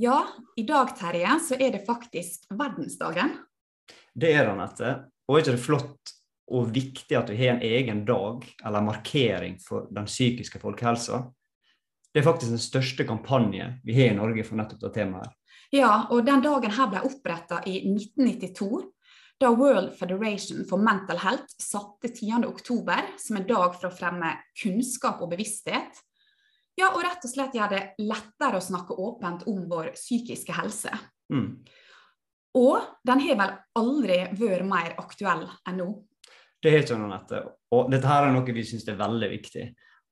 Ja, i dag Terje, så er det faktisk verdensdagen. Det er det, Anette. Og er ikke det flott og viktig at vi har en egen dag eller markering for den psykiske folkehelsa? Det er faktisk den største kampanje vi har i Norge for nettopp det temaet. Ja, og den dagen her ble oppretta i 1992, da World Federation for Mental Health satte 10. oktober som en dag for å fremme kunnskap og bevissthet. Ja, og rett og slett gjøre det lettere å snakke åpent om vår psykiske helse. Mm. Og den har vel aldri vært mer aktuell enn nå. Det har ikke Anette. Og dette her er noe vi syns er veldig viktig.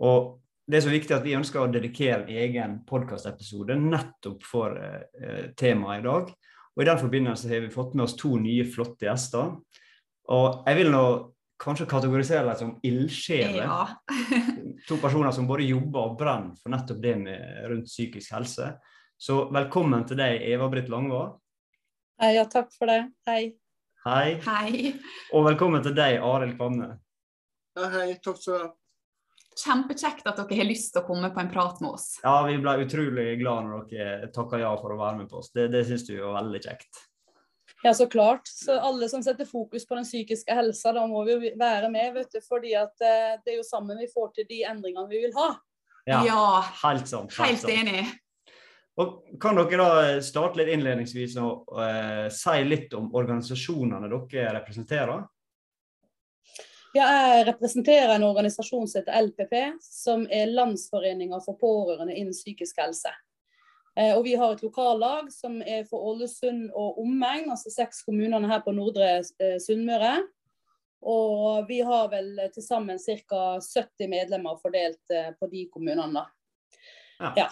Og det er så viktig at vi ønsker å dedikere en egen podkastepisode nettopp for eh, temaet i dag. Og I den forbindelse har vi fått med oss to nye flotte gjester. Og jeg vil nå kanskje kategorisere dem som ildsjeler. Ja. to personer som både jobber og brenner for nettopp det med rundt psykisk helse. Så velkommen til deg, Eva-Britt Langvå. Hei, ja, takk for det. Hei. Hei. Hei. Og velkommen til deg, Arild Kvamme. Ja, hei, takk skal du ha. Kjempekjekt at dere har lyst til å komme på en prat med oss. Ja, vi ble utrolig glad når dere takka ja for å være med på oss. Det, det syns vi var veldig kjekt. Ja, så klart. Så alle som setter fokus på den psykiske helsa, da må vi jo være med, vet du. Fordi at eh, det er jo sammen vi får til de endringene vi vil ha. Ja, Ja, helt sånn, helt helt enig. Og Kan dere da starte litt innledningsvis og eh, si litt om organisasjonene dere representerer? Ja, jeg representerer en organisasjon som heter LPP, som er Landsforeninga for pårørende innen psykisk helse. Eh, Og vi har et lokallag som er for Ålesund og omegn, altså seks kommunene her på Nordre eh, Sunnmøre. Og vi har vel til sammen ca. 70 medlemmer fordelt eh, på de kommunene. da. Ja.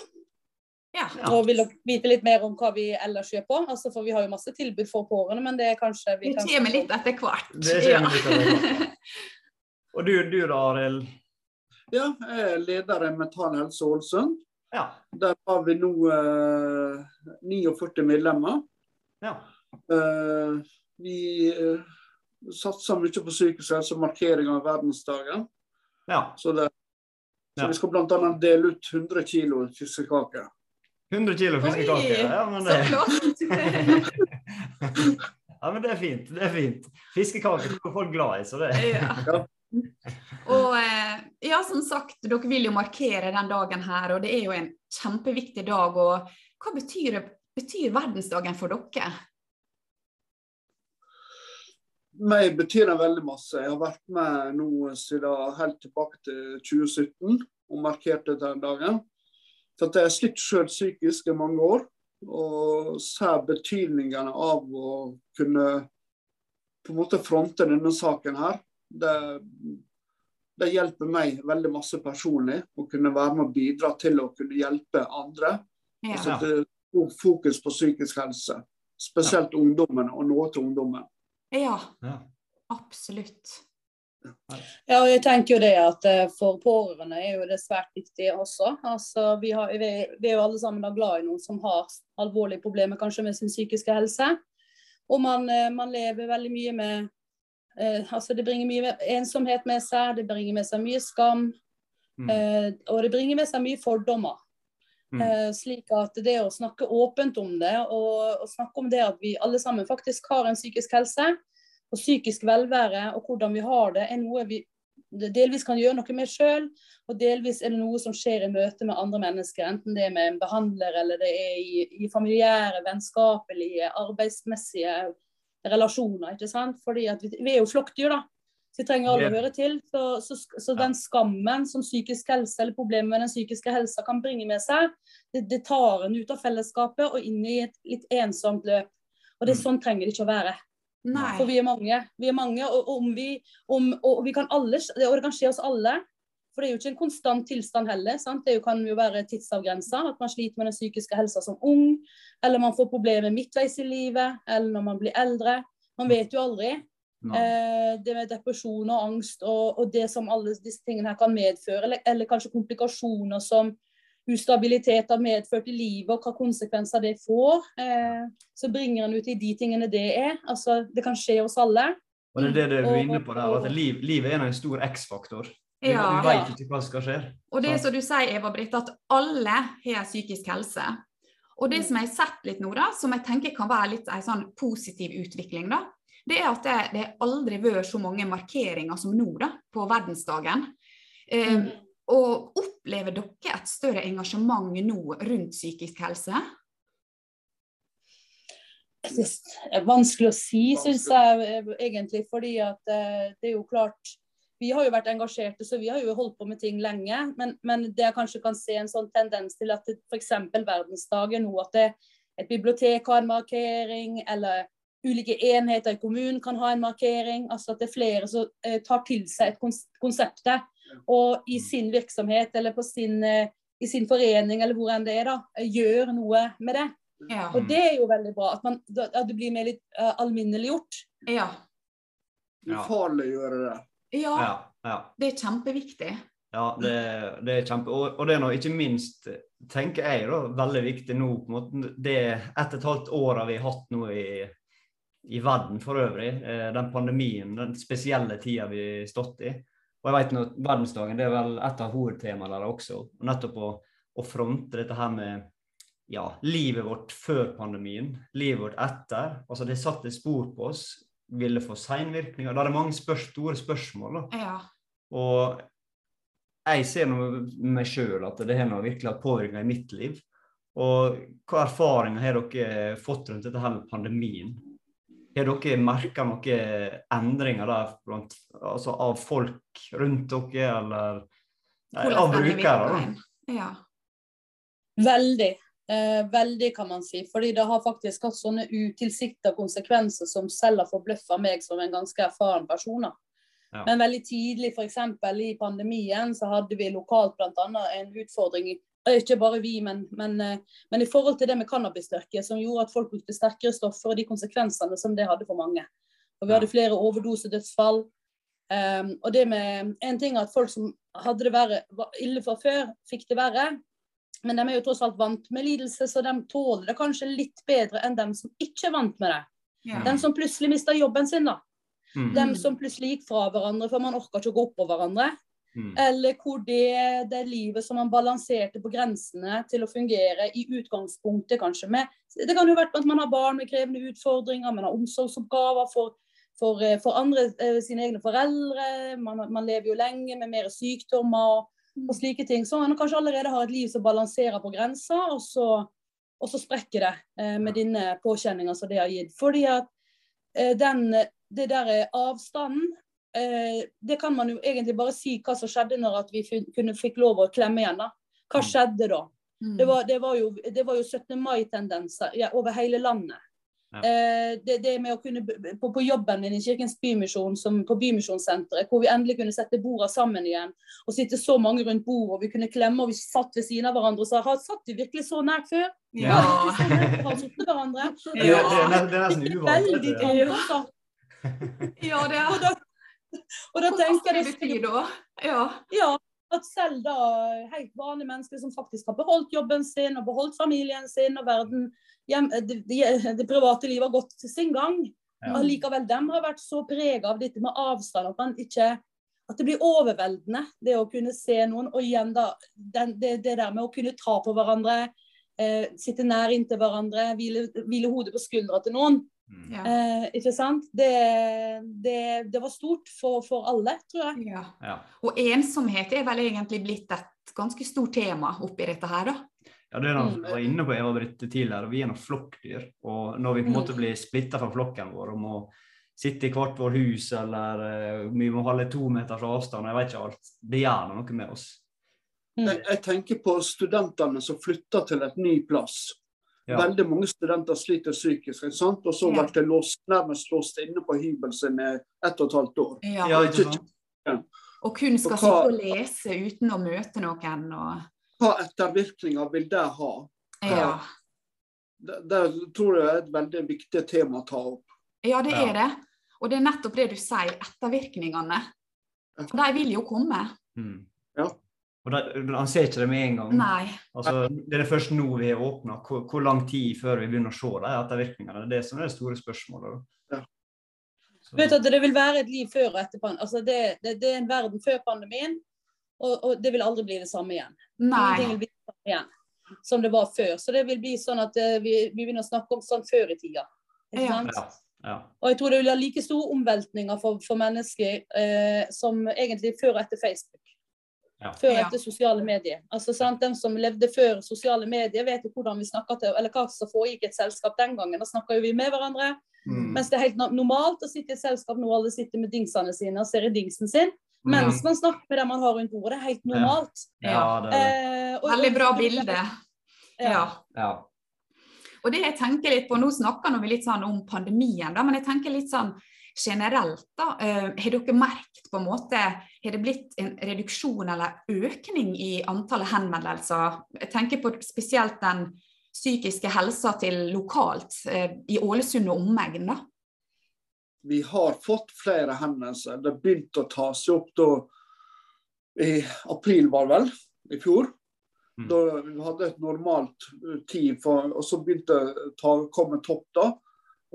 Ja. Og vil dere vite litt mer om hva vi ellers gjør på? Altså, for vi har jo masse tilbud for pårørende, men det er kanskje vi kan kommer litt etter hvert. Det kommer litt av det. Og du, du da, Arild? Ja, jeg er leder i Mental Helse Ålesund. Ja. Der har vi nå eh, 49 medlemmer. ja. Eh, vi eh, satser mye på psykisk helse og markering av verdensdagen. ja. Så, det, så Ja. vi skal bl.a. dele ut 100 kg fiskekaker. 100 kilo fiskekaker. Ja, men det, ja, men det er fint. det er fint. Fiskekaker er folk glad i, så det ja. Og eh, ja, som sagt, dere vil jo markere den dagen her, og det er jo en kjempeviktig dag. Og hva betyr, betyr verdensdagen for dere? Meg betyr det veldig masse. Jeg har vært med nå siden helt tilbake til 2017 og markert den dagen. For jeg har slitt selv psykisk i mange år, og ser betydningen av å kunne på en måte fronte denne saken her. Det, det hjelper meg veldig masse personlig å kunne være med og bidra til å kunne hjelpe andre. Ja. Og sette stor fokus på psykisk helse. Spesielt ungdommen, og nå til ungdommen. ja, Ja. absolutt. Ja, og jeg tenker jo det at eh, For pårørende er jo det svært viktig også. Altså, vi, har, vi, vi er jo alle sammen da glad i noen som har alvorlige problemer kanskje med sin psykiske helse. Og man, eh, man lever veldig mye med eh, altså Det bringer mye ensomhet med seg, det bringer med seg mye skam. Mm. Eh, og det bringer med seg mye fordommer. Mm. Eh, slik at det å snakke åpent om det, og, og snakke om det at vi alle sammen faktisk har en psykisk helse, og psykisk velvære, og hvordan vi har det, er noe vi delvis kan gjøre noe med sjøl, og delvis er det noe som skjer i møte med andre mennesker. Enten det er med en behandler, eller det er i, i familiære, vennskapelige, arbeidsmessige relasjoner. ikke sant? Fordi at vi, vi er jo flokkdyr, da. Så vi trenger alle å høre til. Så, så, så den skammen som psykisk helse eller problemet med den psykiske helsa kan bringe med seg, det, det tar en ut av fellesskapet og inn i et litt ensomt løp. Og det er sånn trenger det ikke å være. Nei. For vi er mange. Vi er mange, og, og om vi, om, og vi kan alle, og det kan skje oss alle. For det er jo ikke en konstant tilstand heller. sant? Det kan jo være tidsavgrensa. At man sliter med den psykiske helsa som ung. Eller man får problemer midtveis i livet. Eller når man blir eldre. Man vet jo aldri. Eh, det med depresjon og angst og, og det som alle disse tingene her kan medføre. Eller, eller kanskje komplikasjoner som ustabilitet har medført i livet, og hva konsekvenser det får. Eh, så bringer en ut i de tingene det er. Altså, det kan skje oss alle. Og det er det du er inne på der, at liv, livet er en stor X-faktor. Ja. vi vet ikke hva som skal skje. Og det er som du sier, Eva Britt, at alle har psykisk helse. Og det som jeg har sett litt nå, da, som jeg tenker kan være litt en sånn positiv utvikling, da, det er at det, det har aldri vært så mange markeringer som nå da, på verdensdagen. Eh, Mm. og opplever dere et større engasjement nå rundt psykisk helse? Det er vanskelig å si, syns jeg egentlig. Fordi at eh, det er jo klart Vi har jo vært engasjerte, så vi har jo holdt på med ting lenge. Men, men det jeg kanskje kan se en sånn tendens til at f.eks. verdensdagen nå, at det, et bibliotek har en markering, eller ulike enheter i kommunen kan ha en markering. altså At det er flere som eh, tar til seg et kons konseptet og i sin virksomhet eller på sin, eh, i sin forening eller hvor enn det er, da, gjør noe med det. Ja. Og det er jo veldig bra. At, man, at det blir mer litt uh, alminneliggjort. Ja. Ja. Ufarliggjøre det. Ja, Ja, ja. det er kjempeviktig. Ja, det, det er kjempe... Og, og det er nå ikke minst, tenker jeg, da, veldig viktig nå på en måte, Det ett og et halvt året vi har hatt nå i, i verden for øvrig, eh, den pandemien, den spesielle tida vi har stått i. Og jeg vet nå, Verdensdagen det er vel et av hovedtemaene der også. Nettopp å, å fronte dette her med ja, livet vårt før pandemien, livet vårt etter. Altså Det satte spor på oss. Vil det få seinvirkninger? Da er det mange spør store spørsmål. da. Ja. Og jeg ser nå med meg sjøl at det har virkelig hatt påvirkning i mitt liv. Og hva erfaringer har dere fått rundt dette her med pandemien? Har dere merka noen endringer der blant, altså av folk rundt dere, eller nei, av brukere? Ja. Veldig. Eh, veldig, kan man si. Fordi det har faktisk hatt sånne utilsikta konsekvenser som selv har forbløffa meg som en ganske erfaren person. Ja. Men veldig tidlig, f.eks. i pandemien, så hadde vi lokalt bl.a. en utfordring. Ikke bare vi, men, men, eh, men i forhold til det med cannabistørke, som gjorde at folk brukte sterkere stoffer, og de konsekvensene som det hadde for mange. Og vi hadde flere overdosedødsfall. Um, og det med En ting er at folk som hadde det verre, var ille fra før, fikk det verre. Men de er jo tross alt vant med lidelse, så de tåler det kanskje litt bedre enn dem som ikke er vant med det. Ja. De som plutselig mista jobben sin, da. Mm, De som plutselig gikk fra hverandre for man orka ikke å gå oppå hverandre. mm, Eller hvor det, det livet som man balanserte på grensene til å fungere i utgangspunktet kanskje med Det kan jo være at man har barn med krevende utfordringer, man har omsorgsoppgaver for, for, eh, for andre, eh, sine egne foreldre. Man, man lever jo lenge med mer sykdommer og, og slike ting. Så man kanskje allerede har et liv som balanserer på grensa, og så, og så sprekker det eh, med dine påkjenninger som det har gitt. Fordi at eh, den, det der er avstanden eh, det kan man jo egentlig bare si hva som skjedde når vi kunne fikk lov å klemme igjen. da. Hva Mm. skjedde da? Mm. Det var, det var, jo, det var jo 17. mai-tendenser ja, over hele landet. Ja. Eh, det, det med å kunne på, på jobben min i Kirkens Bymisjon, som på Bymisjonssenteret, hvor vi endelig kunne sette borda sammen igjen og sitte så mange rundt bordet, og vi kunne klemme og vi satt ved siden av hverandre og sa har satt vi virkelig så nært før? Ja. Har vi har sittet hverandre? Det, det, er det er nesten uvant. altså. ja, det Og er da, og da tenker det jeg da? Ja. Ja, at selv da helt vanlige mennesker som faktisk har beholdt jobben sin og beholdt familien sin og verden, hjem, det, det, det private livet har gått sin gang. Ja. Allikevel, de har vært så prega av dette med avstand at man ikke at det blir overveldende, det å kunne se noen. Og igjen da, den, det, det der med å kunne ta på hverandre, eh, sitte nær inntil hverandre, hvile, hvile hodet på skuldra til noen. Mm. Ja. Eh, ikke sant? Det, det, det var stort for, for alle, tror jeg. ja. Ja. Og ensomhet er vel egentlig blitt et ganske stort tema oppi dette her, da. Ja, det er noe vi var inne på Eva Britte tidligere, vi er noen flokkdyr. Og når vi på en Mm. måte blir splitta fra flokken vår og må sitte i hvert vårt hus, eller eh, vi må holde to meters avstand, jeg vet ikke alt, det gjør noe med oss. Mm. Jeg, jeg tenker på studentene som flytter til et ny plass. Ja. Veldig mange studenter sliter psykisk, ikke sant? og så Ja. blir de låst, nærmest låst inne på hybelen sin i ett og et halvt år. Ja. Ja, ikke sant? Og kun skal sitte og lese uten å møte noen. Og... Hva ettervirkninger vil det ha? Ja. Det, det tror jeg er et veldig viktig tema å ta opp. ja, det er det. Og det er nettopp det du sier, ettervirkningene. For de vil jo komme. Mm. Ja. Og da, Han ser ikke det med en gang. Nei. Altså, det er det først nå vi har åpna. Hvor, hvor lang tid før vi begynner å se de ettervirkningene? Det er det som er det store spørsmålet. Ja. Vet at Det vil være et liv før og etter pandemien. Altså det, det, det er en verden før pandemien, og, og det vil aldri bli det samme igjen. Nei. vil bli det samme igjen. som det var før. Så det vil bli sånn at uh, vi, vi begynner å snakke om sånn før i tida. Ikke Ja. sant? Ja. ja. Og jeg tror det vil ha like store omveltninger for, for mennesker eh, som egentlig før og etter Facebook. Ja. Før og etter sosiale medier. Altså sant, Den som levde før sosiale medier, vet jo hvordan vi snakket til, eller hva som foregikk i et selskap den gangen. Da snakka jo vi med hverandre. Mm. Mens det er helt normalt å sitte i et selskap når alle sitter med dingsene sine og ser i dingsen sin. Mens man snakker med dem man har rundt bordet. Det helt normalt. Ja, det er det. Eh, og- Veldig bra bilde. Ja. Ja. Ja. Og det jeg tenker litt på, Nå snakker vi litt sånn om pandemien, da, men jeg tenker litt sånn generelt. da, eh, Har dere merket på en måte, har det blitt en reduksjon eller økning i antallet henvendelser? Jeg tenker på spesielt den psykiske helsa til lokalt eh, i Ålesund og omegn. da. Vi har fått flere henvendelser. Det begynte å ta seg opp da i april, var det vel, i fjor. Mm. Da vi hadde et normalt eh, tid, for, og så begynte det å komme topp da.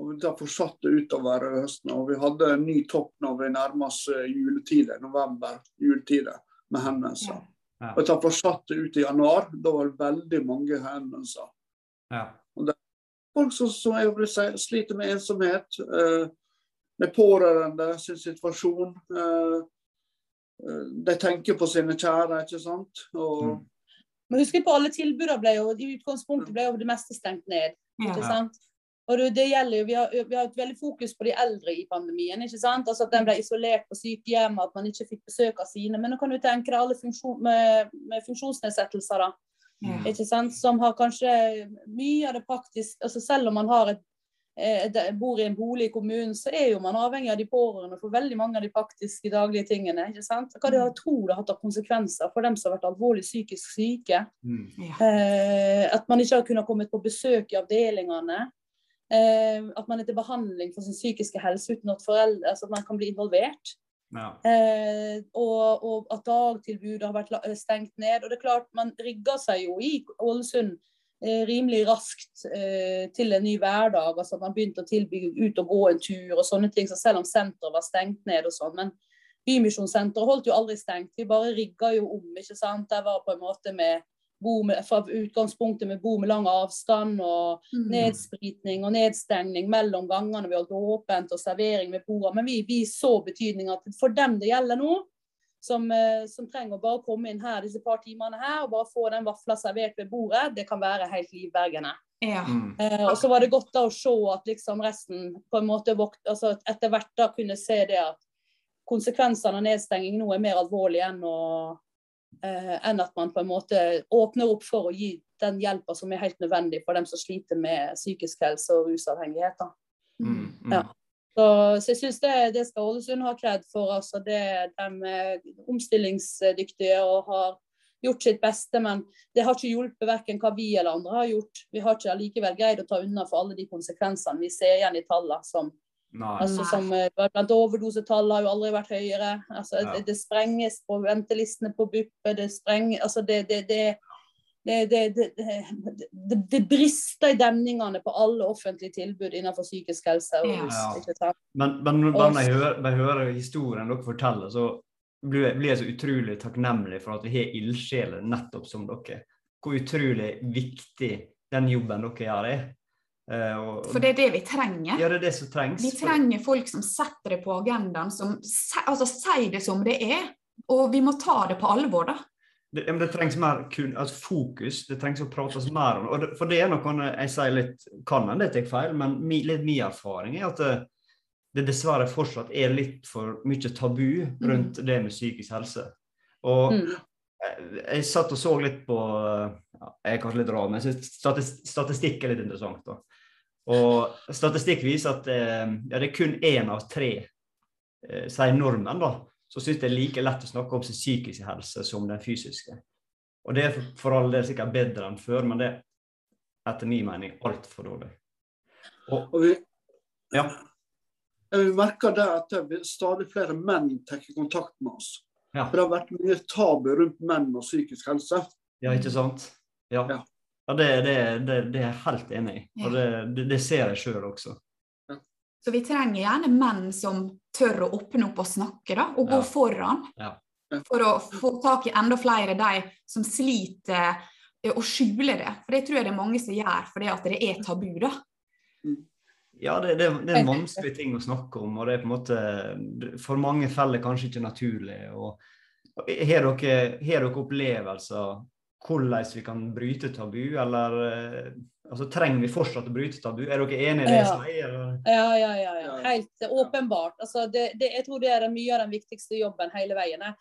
Og det fortsatte utover høsten. Og vi hadde en ny topp når vi nærmer oss eh, juletider, november, juletider, med henvendelser. Ja. Og det fortsatte ut i januar. Da var det veldig mange henvendelser. Ja. folk som, som jeg vil si, sliter med ensomhet, eh, med pårørende sin situasjon. Eh, eh, de tenker på sine kjære, ikke sant. Og, Mm. Men husk på alle tilbudene ble jo i utgangspunktet ble jo det meste stengt ned. Ikke sant? Og det, det gjelder jo, vi har, vi har et veldig fokus på de eldre i pandemien. ikke sant? Altså At de ble isolert på sykehjem, at man ikke fikk besøk av sine. Men nå kan du tenke deg alle funksjon, med, med funksjonsnedsettelser, da. Ja. ikke sant? Som har kanskje mye av det praktisk altså Selv om man har et, bor i en bolig i kommunen, så er jo man avhengig av de pårørende for veldig mange av de praktiske daglige tingene. ikke sant? Hva det har tro det har hatt av konsekvenser for dem som har vært alvorlig psykisk syke. Mm. Eh, at man ikke har kunnet komme på besøk i avdelingene. Eh, at man er til behandling for sin psykiske helse uten at foreldre, altså at man kan bli involvert. Ja. Eh, og, og at dagtilbudet har vært eh, stengt ned. Og det er klart, man rigger seg jo i Ålesund eh, rimelig raskt eh, til en ny hverdag. altså Man begynte å tilby ut og gå en tur og sånne ting. så Selv om senteret var stengt ned og sånn. Men Bymisjonssenteret holdt jo aldri stengt. Vi bare rigga jo om. ikke sant? Det var på en måte med bo med, fra utgangspunktet med bo med lang avstand og Mm. nedspritning og nedstengning mellom gangene. Vi holdt åpent og servering ved bordet. Men vi, vi så betydninga at for dem det gjelder nå, som, eh, som trenger å bare komme inn her disse par timene her og bare få den vafla servert ved bordet, det kan være helt livbergende. Ja. Mm. Eh, og så var det godt da å se at liksom resten på en måte vokt, altså etter hvert da kunne se det at konsekvensene av nedstenging nå er mer alvorlige enn, å, eh, enn at man på en måte åpner opp for å gi den hjelpa som er helt nødvendig for dem som sliter med psykisk helse og rusavhengighet. da. Mm. Mm. Ja. Så, så jeg syns det, det skal Ålesund ha kred for. altså det, De er omstillingsdyktige og har gjort sitt beste, men det har ikke hjulpet verken hva vi eller andre har gjort. Vi har ikke allikevel greid å ta unna for alle de konsekvensene vi ser igjen i tallene. Som, Nei. altså, som eh, blant overdosetall har jo aldri vært høyere. Altså, Ja. det, det sprenges på ventelistene på BUP. Det spreng, altså det, det, det det, det, det, det, brister i demningene på alle offentlige tilbud innenfor psykisk helse. og Ja. ikke sant? Men, men når jeg hører, jeg hører historien dere forteller, så blir jeg, blir jeg så utrolig takknemlig for at vi har ildsjeler nettopp som dere. Hvor utrolig viktig den jobben dere gjør er. Eh, og, For det er det vi trenger. Ja, det er det som trengs. Vi trenger folk som setter det på agendaen, som altså, sier det som det er. Og vi må ta det på alvor, da. Det, det trengs mer kun, altså fokus. Det trengs å prates mer om det. Og det. For det er noe jeg sier litt kan hende jeg tar feil, men mi, litt min erfaring er at det, det dessverre fortsatt er litt for mye tabu rundt det med psykisk helse. Og Mm. jeg, jeg satt og så litt på ja, Jeg er kanskje litt rar, men jeg synes statist, statistikk er litt interessant. da. Og statistikk viser at eh, ja, det er kun én av tre, eh, sier nordmenn, da, som syns det er like lett å snakke om sin psykiske helse som den fysiske. Og det er for, for all del sikkert bedre enn før, men det er etter min mening altfor dårlig. Og, Og vi, ja, vi merker det at det stadig flere menn tar kontakt med oss. ja, For det har vært mye tabu rundt menn og psykisk helse. ja, ikke sant? Ja. Ja. Ja, det, det, det, det er jeg helt enig i. Og det, det, det ser jeg sjøl også. Så vi trenger gjerne menn som tør å åpne opp og snakke, da, og gå Ja. foran. Ja. For å få tak i enda flere de som sliter og å skjule det. For det tror jeg det er mange som gjør fordi at det er tabu. da. Ja, det, det, det er en vanskelig ting å snakke om, og det er på en måte For mange faller kanskje ikke naturlig. og og Har dere, dere opplevelser hvordan vi kan bryte tabu, eller eh, altså, trenger vi fortsatt å bryte tabu? Er dere enige i det Ja. eller? Ja, ja, ja. ja. Ja. Helt åpenbart. Altså, det, det, jeg tror det er mye av den viktigste jobben hele veien. Ja.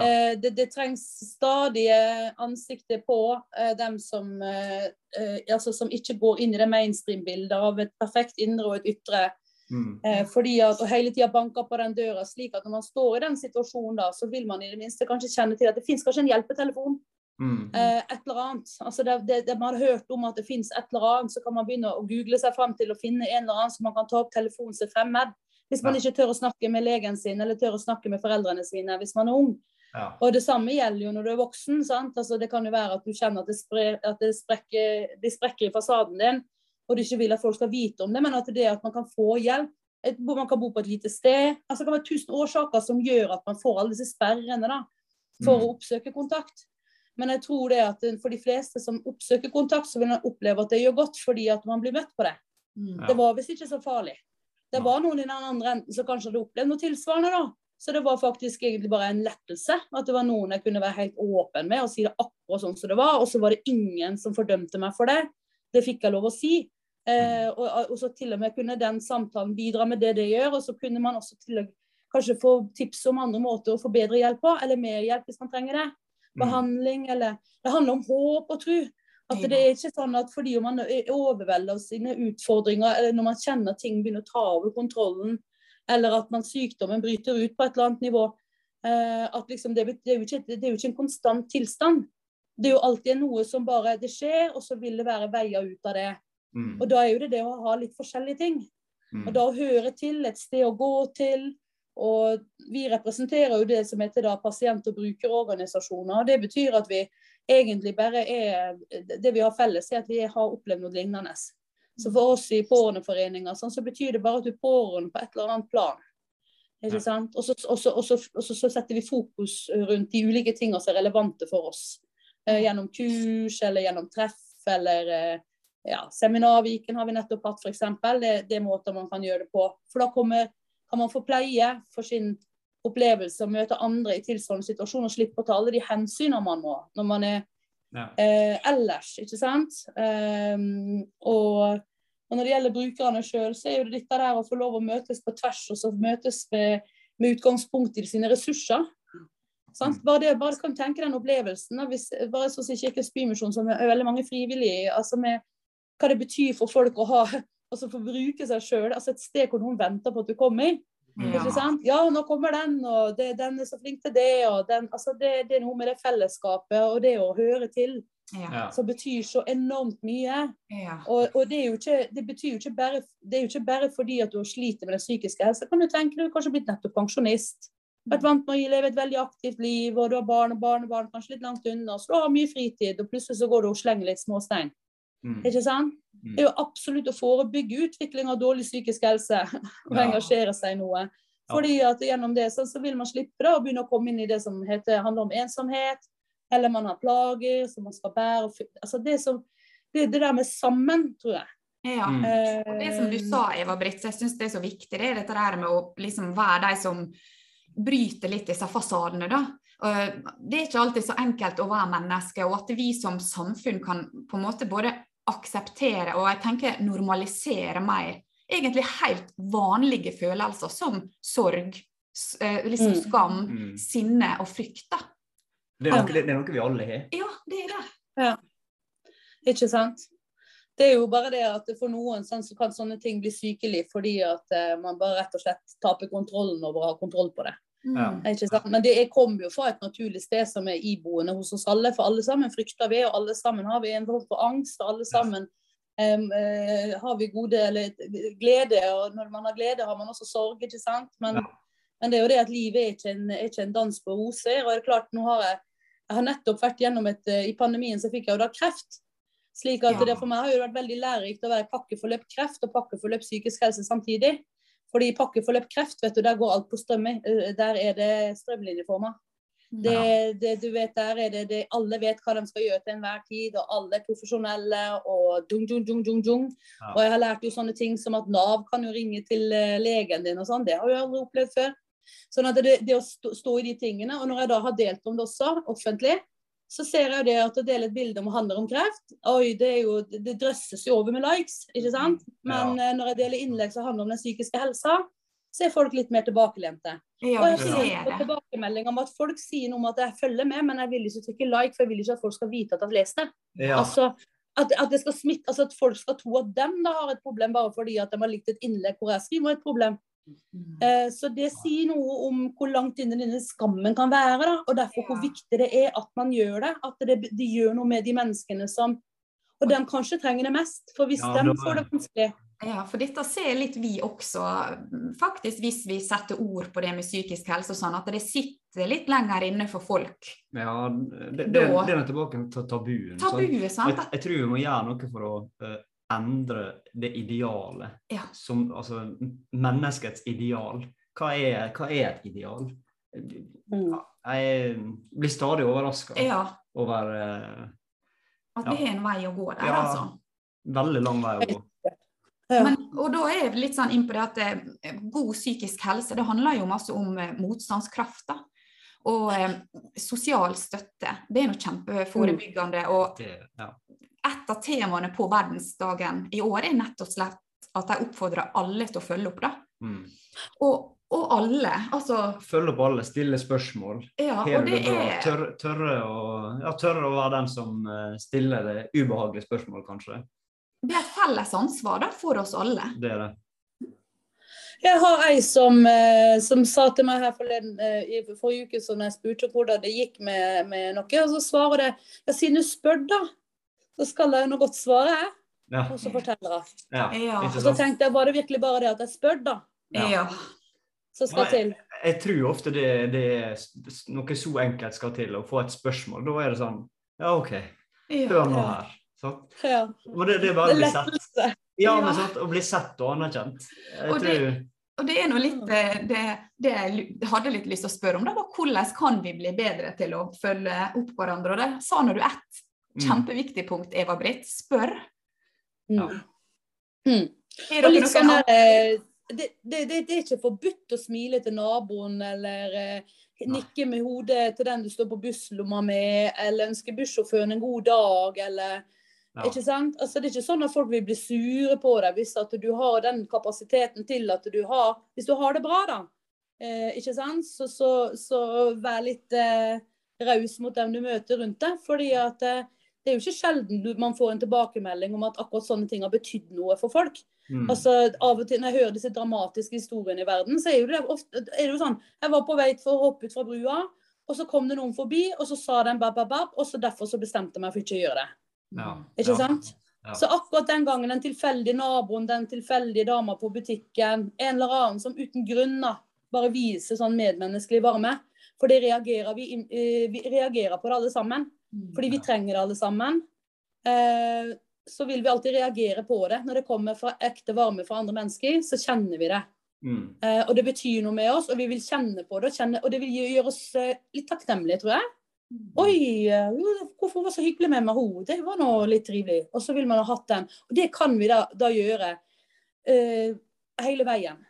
Eh, det, det trengs stadige ansikter på eh, dem som, eh, eh, altså, som ikke går inn i det mainstream-bildet av et perfekt indre og et ytre. Mm. Eh, fordi at, og hele tida banker på den døra, slik at når man står i den situasjonen, da, så vil man i det minste kanskje kjenne til at det finnes kanskje en hjelpetelefon. Mm. Eh, et eller annet. Altså det, det, det man har hørt om at det finnes et eller annet, så kan man begynne å google seg fram til å finne en eller annen som man kan ta opp telefonen sin fremmed. Hvis man Ja. ikke tør å snakke med legen sin eller tør å snakke med foreldrene sine hvis man er ung. Ja. Og det samme gjelder jo når du er voksen. sant? Altså Det kan jo være at du kjenner at det, spre, at det sprekker, de sprekker i fasaden din, og du ikke vil at folk skal vite om det, men at det at man kan få hjelp. Et, man kan bo på et lite sted. altså Det kan være tusen årsaker som gjør at man får alle disse sperrene da, for Mm. å oppsøke kontakt. Men jeg tror det at for de fleste som oppsøker kontakt, så vil man oppleve at det gjør godt fordi at man blir møtt på det. Mm. Ja. Det var visst ikke så farlig. Det var noen i den andre enden som kanskje hadde opplevd noe tilsvarende, da. Så det var faktisk egentlig bare en lettelse. At det var noen jeg kunne være helt åpen med og si det akkurat sånn som det var. Og så var det ingen som fordømte meg for det. Det fikk jeg lov å si. Eh, og, og så til og med kunne den samtalen bidra med det det gjør. Og så kunne man også til og kanskje få tips om andre måter å få bedre hjelp på, eller mer hjelp hvis man trenger det. Mm. Behandling, eller Det handler om håp og tro. At det er ikke sånn at fordi man er overveldet av sine utfordringer, eller når man kjenner ting begynner å ta over kontrollen, eller at man sykdommen bryter ut på et eller annet nivå, eh, at liksom det, det, er ikke, det er jo ikke en konstant tilstand. Det er jo alltid noe som bare det skjer, og så vil det være veier ut av det. Mm. Og da er jo det det å ha litt forskjellige ting. Mm. Og da å høre til, et sted å gå til. Og vi representerer jo det som heter da pasient- og brukerorganisasjoner. og Det betyr at vi egentlig bare er Det vi har felles, er at vi har opplevd noe lignende. Så for oss i pårørendeforeninger sånn, så betyr det bare at du er pårørende på et eller annet plan. Ikke sant? Og så, og så, og så, og så, setter vi fokus rundt de ulike tingene som er relevante for oss. Eh, gjennom kurs eller gjennom treff eller eh, ja, Seminarviken har vi nettopp hatt, f.eks. Det, det er måter man kan gjøre det på. For da kommer, kan man få pleie for sin opplevelse og møte andre i tilsvarende situasjon og slippe å ta alle de hensynene man må når man er Ja. eh, ellers, ikke sant. Um, og, og når det gjelder brukerne sjøl, så er jo det dette der å få lov å møtes på tvers, og så møtes med, med utgangspunkt i sine ressurser. Sant? Bare det, bare kan tenke den opplevelsen. Da, hvis, bare sånn som Kirkens Bymisjon, som er veldig mange frivillige, altså med hva det betyr for folk å ha altså få bruke seg sjøl. Altså et sted hvor noen venter på at du kommer. Mm. Ja. Ikke sant? Ja, nå kommer den, og det, den er så flink til det. og den, altså det, det er noe med det fellesskapet og det å høre til Ja. Som betyr så enormt mye. Ja. Og, og det, er jo ikke, det betyr jo ikke bare, det er jo ikke bare fordi at du sliter med den psykiske helsa. Kan du tenke deg du er kanskje blitt nettopp pensjonist. Vært vant med å leve et veldig aktivt liv, og du har barn og barnebarn kanskje litt langt unna. Så du har mye fritid, og plutselig så går du og slenger litt småstein. Mm. Ikke sant? Mm. Det er jo absolutt å forebygge utvikling av dårlig psykisk helse og Ja. engasjere seg i noe. Fordi at gjennom det så, så vil man slippe da, å begynne å komme inn i det som heter, handler om ensomhet, eller man har plager som man skal bære. Altså det, som, det, det der med sammen, tror jeg. Ja. Mm. Og Det som du sa, Eva Britt, jeg syns det er så viktig, det er dette der med å liksom være de som bryter litt disse fasadene. da. Det er ikke alltid så enkelt å være menneske, og at vi som samfunn kan på en måte både akseptere og jeg tenker normalisere mer egentlig helt vanlige følelser som sorg, eh, liksom Mm. skam, Mm. sinne og frykt. da. Det, er noe, det er noe vi alle har. Ja, det er det. Ikke sant? Det er jo bare det at for noen sånn, så kan sånne ting bli sykelig fordi at eh, man bare rett og slett taper kontrollen over å ha kontroll på det. Ja. Mm. Men det er- kommer jo fra et naturlig sted som er iboende hos oss alle. For alle sammen frykter vi, og alle sammen har vi en form for angst. Og alle sammen um, uh, har vi gode eller glede. Og når man har glede, har man også sorg. ikke sant? Men, Ja. men det er jo det at livet er ikke en, er ikke en dans på roser. Og det er klart, nå har jeg, jeg har nettopp vært gjennom et eh, I pandemien så fikk jeg jo da kreft. Slik at Ja. det for meg har jo vært veldig lærerikt å være pakkeforløp kreft og pakkeforløp psykisk helse samtidig. Fordi i pakkeforløp kreft, vet du, der går alt på strømme. Eh, Der er det strømlinjeforma. Det, det, du vet, der er det, det, Alle vet hva de skal gjøre til enhver tid, og alle er profesjonelle. og dung, dung, dung, dung, dung. Ja. Og jeg har lært jo sånne ting som at Nav kan jo ringe til eh, legen din og sånn. Det har jeg aldri opplevd før. Sånn at det, det å stå, stå i de tingene, og når jeg da har delt om det også offentlig, så ser jeg jo det at å dele et bilde om det handler om kreft, oi, det, er jo, det drøsses jo over med likes, ikke sant? Men ja. når jeg deler innlegg som handler om den psykiske helsa, så er folk litt mer tilbakelente. Ja, Og jeg ser ja. tilbakemelding om at folk sier noe om at jeg følger med, men jeg vil ikke trykke like, for jeg vil ikke at folk skal vite at jeg har lest det. Ja. Altså, at, at, det skal smitte, altså at folk skal tro at dem da har et problem bare fordi at de har likt et innlegg hvor jeg skriver et problem. Mm. Eh, så det sier noe om hvor langt inne denne skammen kan være, da, og derfor hvor viktig det er at man gjør det. At det, det gjør noe med de menneskene som Og de kanskje trenger det mest. For hvis Ja, de får det vanskelig Ja, for dette ser litt vi også, faktisk hvis vi setter ord på det med psykisk helse og sånn, at det sitter litt lenger inne for folk. Ja, det, det, det er tilbake til tabuen. sant? Tabuet, Jeg, sant? jeg tror vi må gjøre noe for å eh, endre det idealet. Ja. Som, altså menneskets ideal. Hva er, hva er et ideal? mm. Jeg blir stadig overraska Ja, over uh, at Ja. vi har en vei å gå der, Ja. altså. veldig lang vei å gå. Men, og da er jeg litt sånn inn på det at eh, god psykisk helse, det handler jo masse om eh, motstandskraft, da. Og eh, sosial støtte. Det er noe kjempeforebyggende. Og Det, ja. Et av temaene på verdensdagen i år er nettopp slett at de oppfordrer alle til å følge opp, da. Mm. Og, og alle. Altså, Følge opp alle, stille spørsmål. ja, Har og det bra? er Tørre, tørre, å, ja, tørre å være den som eh, stiller det ubehagelige spørsmålet, kanskje. Det er et felles ansvar da, for oss alle. Det er det. Jeg har ei som, eh, som sa til meg her forleden, eh, i forrige uke som jeg spurte hvordan det gikk med, med noe, og så svarer det ja, siden du spør, da, så skal jeg nå godt svare, jeg. Ja. Og så forteller jeg. ja. Ja. Og så tenkte jeg, var det virkelig bare det at jeg spør, da, Ja. Ja. som skal til? Jeg tror ofte det, det er noe så enkelt skal til, å få et spørsmål. Da er det sånn Ja, OK, hør nå her. Sant? Ja. Og det, det er bare å bli sett. Ja, men sant, å bli sett og anerkjent. Jeg Og det- tror Og det er noe litt eh, det, det jeg hadde litt lyst til å spørre om, da var hvordan kan vi bli bedre til å følge opp hverandre? Og det sa når du ett kjempeviktig punkt, Eva-Britt. Spør. Ja. Mm. Mm. Dere noen sånn an- der, eh, det, det, det, det er ikke forbudt å smile til naboen eller eh, nikke med hodet til den du står på busslomma med, eller ønske bussjåføren en god dag, eller ja. Ikke sant? Altså, det er ikke sånn at folk vil bli sure på deg hvis at du har den kapasiteten til at du har Hvis du har det bra, da. Eh, ikke sant? Så, så, så vær litt eh, raus mot dem du møter rundt deg. fordi at eh, det er jo ikke sjelden man får en tilbakemelding om at akkurat sånne ting har betydd noe for folk. Mm. Altså, av og til Når jeg hører disse dramatiske historiene i verden, så er det ofte er det jo sånn Jeg var på vei for å hoppe ut fra brua, og så kom det noen forbi, og så sa den bab, bab, bab, og så derfor så bestemte jeg meg for ikke å gjøre det. ja. Ikke ja. sant? Ja. Så akkurat den gangen den tilfeldige naboen, den tilfeldige dama på butikken, en eller annen som uten grunn da, bare viser sånn medmenneskelig varme. For det reagerer vi, vi reagerer på det alle sammen. Fordi vi trenger det alle sammen. Eh, så vil vi alltid reagere på det. Når det kommer fra ekte varme fra andre mennesker, så kjenner vi det. Mm. Eh, og det betyr noe med oss, og vi vil kjenne på det. Og, kjenne, og det vil gjøre oss eh, litt takknemlige, tror jeg. Oi, eh, hvorfor var det så hyggelig med meg hun? Det var nå litt trivelig. Og så vil man ha hatt den. Og det kan vi da, da gjøre eh, hele veien.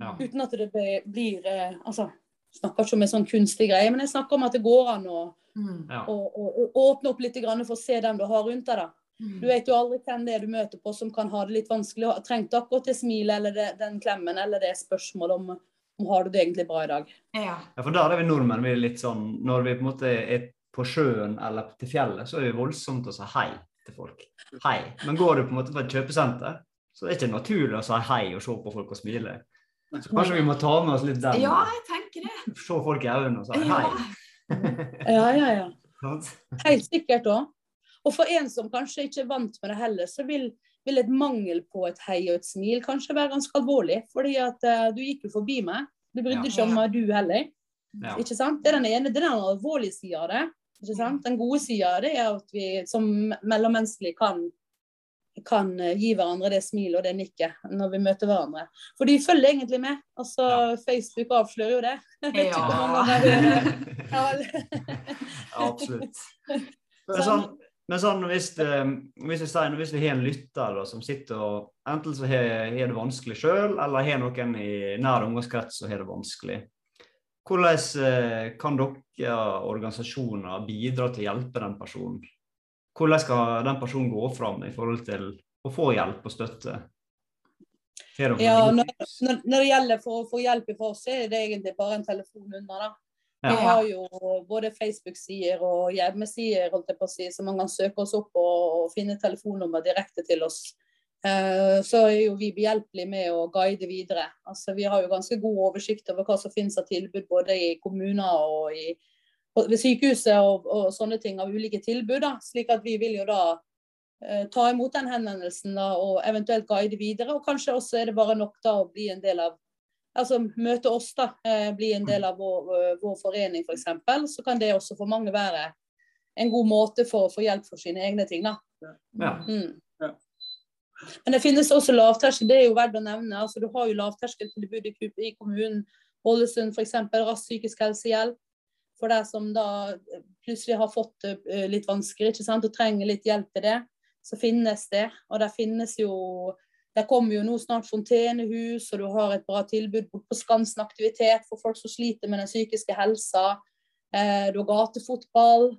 Ja. Uten at det blir eh, Altså, snakker ikke om en sånn kunstig greie, men jeg snakker om at det går an å, Mm. Å, å, å åpne opp litt grann for å se dem du har rundt deg. da. Mm. Du vet jo aldri hvem det er du møter på som kan ha det litt vanskelig. Trengte akkurat det smilet eller det, den klemmen eller det spørsmålet om, om har du det egentlig bra i dag. Ja. Ja, for der er vi nordmenn vi er litt sånn Når vi på en måte er på sjøen eller til fjellet, så er vi voldsomt å si hei til folk. Hei. Men går du på en måte på et kjøpesenter, så er det ikke naturlig å si hei og se på folk og smile. Så kanskje vi må ta med oss litt den. ja, jeg tenker det. Se folk i øynene og si hei. Ja, ja, ja. Sant? Helt sikkert òg. Og for en som kanskje ikke er vant med det heller, så vil, vil et mangel på et hei og et smil kanskje være ganske alvorlig. Fordi at eh, du gikk jo forbi meg. Du brydde Ja. ikke om meg, du heller. Ja. Ikke sant? Det er den ene, det er den alvorlige sida av det. Ikke sant? Den gode sida av det er at vi som mellommenneskelig kan kan eh, gi hverandre det smilet og det nikket når vi møter hverandre. For de følger egentlig med. Altså, Facebook avslører jo det. Ja. Absolutt. Men sånn, men sånn hvis, hvis, jeg sier, hvis vi har en lytter da, som sitter og enten så har, har det vanskelig sjøl, eller har noen i nær omgangskrets som har det vanskelig. Hvordan eh, kan dere organisasjoner bidra til å hjelpe den personen? Hvordan skal den personen gå fram i forhold til å få hjelp og støtte? Ja, når, når, det gjelder for å få hjelp fra oss, er det egentlig bare en telefon under. da. Vi Ja. har jo både Facebook-sider og hjemmesider holdt jeg på å si, så man kan søke oss opp og, finne telefonnummer direkte til oss. Eh, så er jo vi behjelpelige med å guide videre. Altså, vi har jo ganske god oversikt over hva som finnes av tilbud både i kommuner og i, og ved sykehuset og, og sånne ting av ulike tilbud. Da. Slik at vi vil jo da eh, ta imot den henvendelsen da, og eventuelt guide videre. Og kanskje også er det bare nok da å bli en del av altså møte oss, da, eh, bli en del av vår, eh, vår forening f.eks., så kan det også for mange være en god måte for å få hjelp for sine egne ting. da. Ja. Mm. Ja. Men det finnes også lavterskel, det er jo verdt å nevne. altså Du har jo lavterskeltilbud i, i kommunen. Ålesund f.eks. rask psykisk helsehjelp. For de som da plutselig har fått det litt vanskelig ikke sant, og trenger litt hjelp til det, så finnes det. Og der finnes jo Der kommer jo nå snart fontenehus, og du har et bra tilbud på Skansen aktivitet for folk som sliter med den psykiske helsa. Eh, du har gatefotball.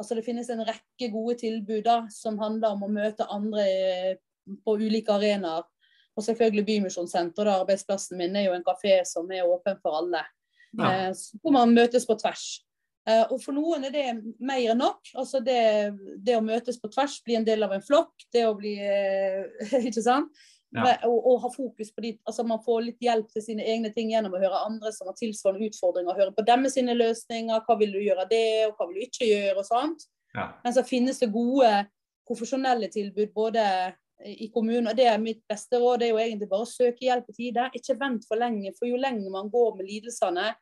Altså Det finnes en rekke gode tilbud da, som handler om å møte andre eh, på ulike arenaer. Og selvfølgelig Bymisjonssenter. Arbeidsplassen min er jo en kafé som er åpen for alle. Ja. Eh, hvor man møtes på tvers. Eh, og for noen er det mer enn nok. Altså det, det å møtes på tvers, bli en del av en flokk, det å bli eh, Ikke sant? Ja. Og, og ha fokus på de, altså Man får litt hjelp til sine egne ting gjennom å høre andre som har tilsvarende utfordringer. Høre på dem sine løsninger. Hva vil du gjøre av det, og hva vil du ikke gjøre, og sånt. Ja. Men så finnes det gode profesjonelle tilbud både i kommunen, og det er mitt beste råd, det er jo egentlig bare å søke hjelp i tide. Ikke vent for lenge, for jo lenger man går med lidelsene,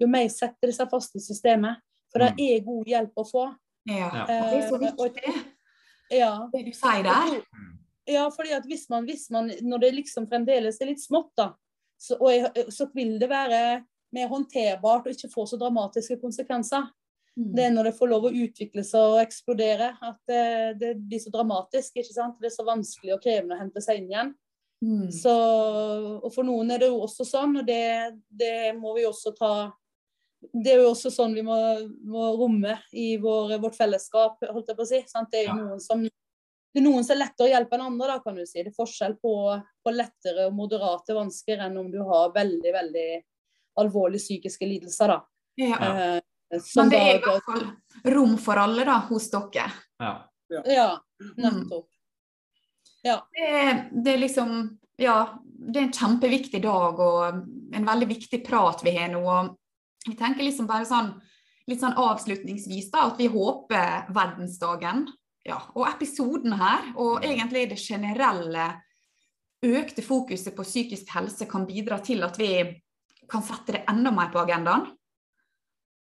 jo mer setter det seg fast i systemet. For Mm. det er god hjelp å få. Ja. Ja. Og det er så Eh, og- viktig, Ja, det du sier der. ja fordi at hvis man, hvis man, når det liksom fremdeles er litt smått, da, så, og jeg, så vil det være mer håndterbart og ikke få så dramatiske konsekvenser. Det er når det får lov å utvikle seg og eksplodere, at det, det blir så dramatisk. ikke sant? Det er så vanskelig og krevende å hente seg inn igjen. Mm. Så, og for noen er det jo også sånn, og det, det må vi også ta Det er jo også sånn vi må, må romme i vår, vårt fellesskap, holdt jeg på å si. Sant? Det er jo noen som det er noen som er lettere å hjelpe enn andre, da, kan du si. Det er forskjell på, på lettere og moderate vansker enn om du har veldig, veldig alvorlige psykiske lidelser, da. Ja. Eh, Men det er i hvert fall rom for alle da, hos dere. Ja. Ja, nettopp. Ja. Det, er- det er liksom Ja, det er en kjempeviktig dag og en veldig viktig prat vi har nå. og Vi tenker liksom bare sånn litt sånn avslutningsvis da, at vi håper verdensdagen ja, og episoden her, og egentlig det generelle økte fokuset på psykisk helse kan bidra til at vi kan sette det enda mer på agendaen.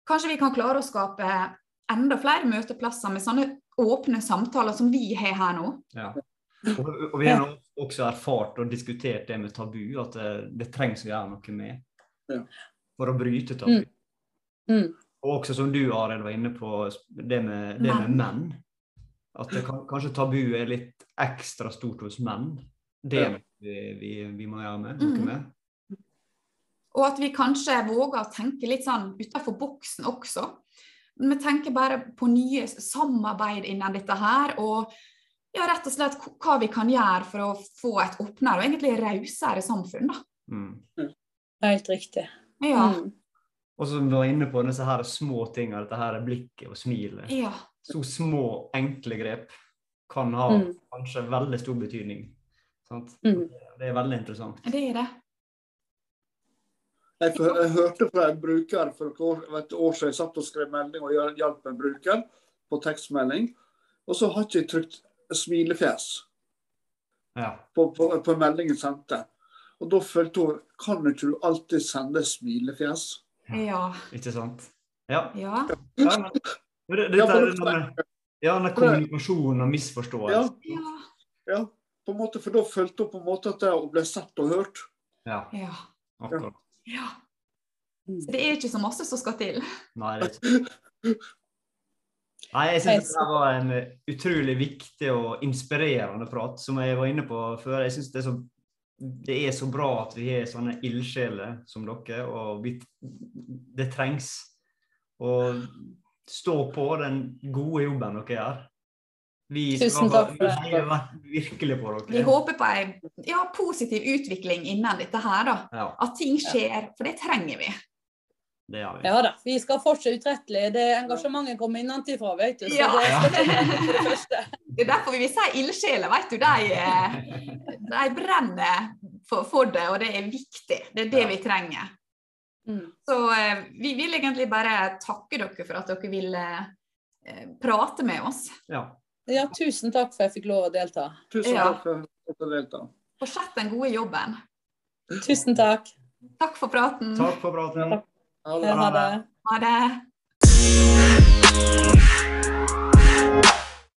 Kanskje vi kan klare å skape enda flere møteplasser med sånne åpne samtaler som vi har her nå. Ja. Og, og vi har også erfart og diskutert det med tabu, at det, det trengs å gjøre noe med. Ja. For å bryte tabu. Mm. Og også som du, Arild, var inne på, det med, det med menn. At det kan, kanskje tabu er litt ekstra stort hos menn. Det Ja. noe vi, vi, vi må gjøre med, noe Mhm. med. Og at vi kanskje våger å tenke litt sånn utenfor boksen også. Vi tenker bare på nye samarbeid innen dette her, og ja, rett og slett hva vi kan gjøre for å få et åpnere og egentlig rausere samfunn. Da. Mm. Helt riktig. Ja, Mm. Og som vi var inne på, disse her små tingene, dette her blikket og smilet. ja. Så små, enkle grep kan ha Mm. kanskje veldig stor betydning. Sant? Mm. Det er veldig interessant. det er det. Jeg, jeg hørte fra en bruker for et år, et år siden jeg satt og skrev melding og hjalp en bruker på tekstmelding. Og så har ikke jeg trykt smilefjes Ja. på, på, på meldingen jeg sendte. Og da følte hun kan ikke du alltid sende smilefjes? Ja. Ikke sant? Ja. ja. ja men, dette er det- denne, ja, denne kommunikasjonen og misforståelse. ja. Ja, på en måte, for da følte hun på en måte at hun ble sett og hørt. Ja, Ja. akkurat. Ja. Mm. Så det er ikke så masse som skal til. Nei, det er ikke Nei, jeg syns det var en utrolig viktig og inspirerende prat, som jeg var inne på før. Jeg synes det, så, det er så bra at vi har sånne ildsjeler som dere, og vi, det trengs. å stå på den gode jobben dere gjør. Vi Tusen takk for det. Vi virkelig på dere. Vi håper på en ja, positiv utvikling innen dette her, da. Ja, At ting skjer, for det trenger vi. det gjør vi. Ja da, vi skal fortsette utrettelig. Det engasjementet kommer innenfra, vet du. Så Ja. det det. Det er derfor vi vil si ildsjeler, vet du. De, eh, de brenner for, for det, og det er viktig. Det er det Ja. vi trenger. Mm. Så eh, vi vil egentlig bare takke dere for at dere ville eh, prate med oss. Ja. Ja, tusen takk for at jeg fikk lov å delta. Tusen Ja. takk for at du delta. Fortsett den gode jobben. Tusen takk. Takk for praten. Takk for praten. Ha det. Ha det. Ha det.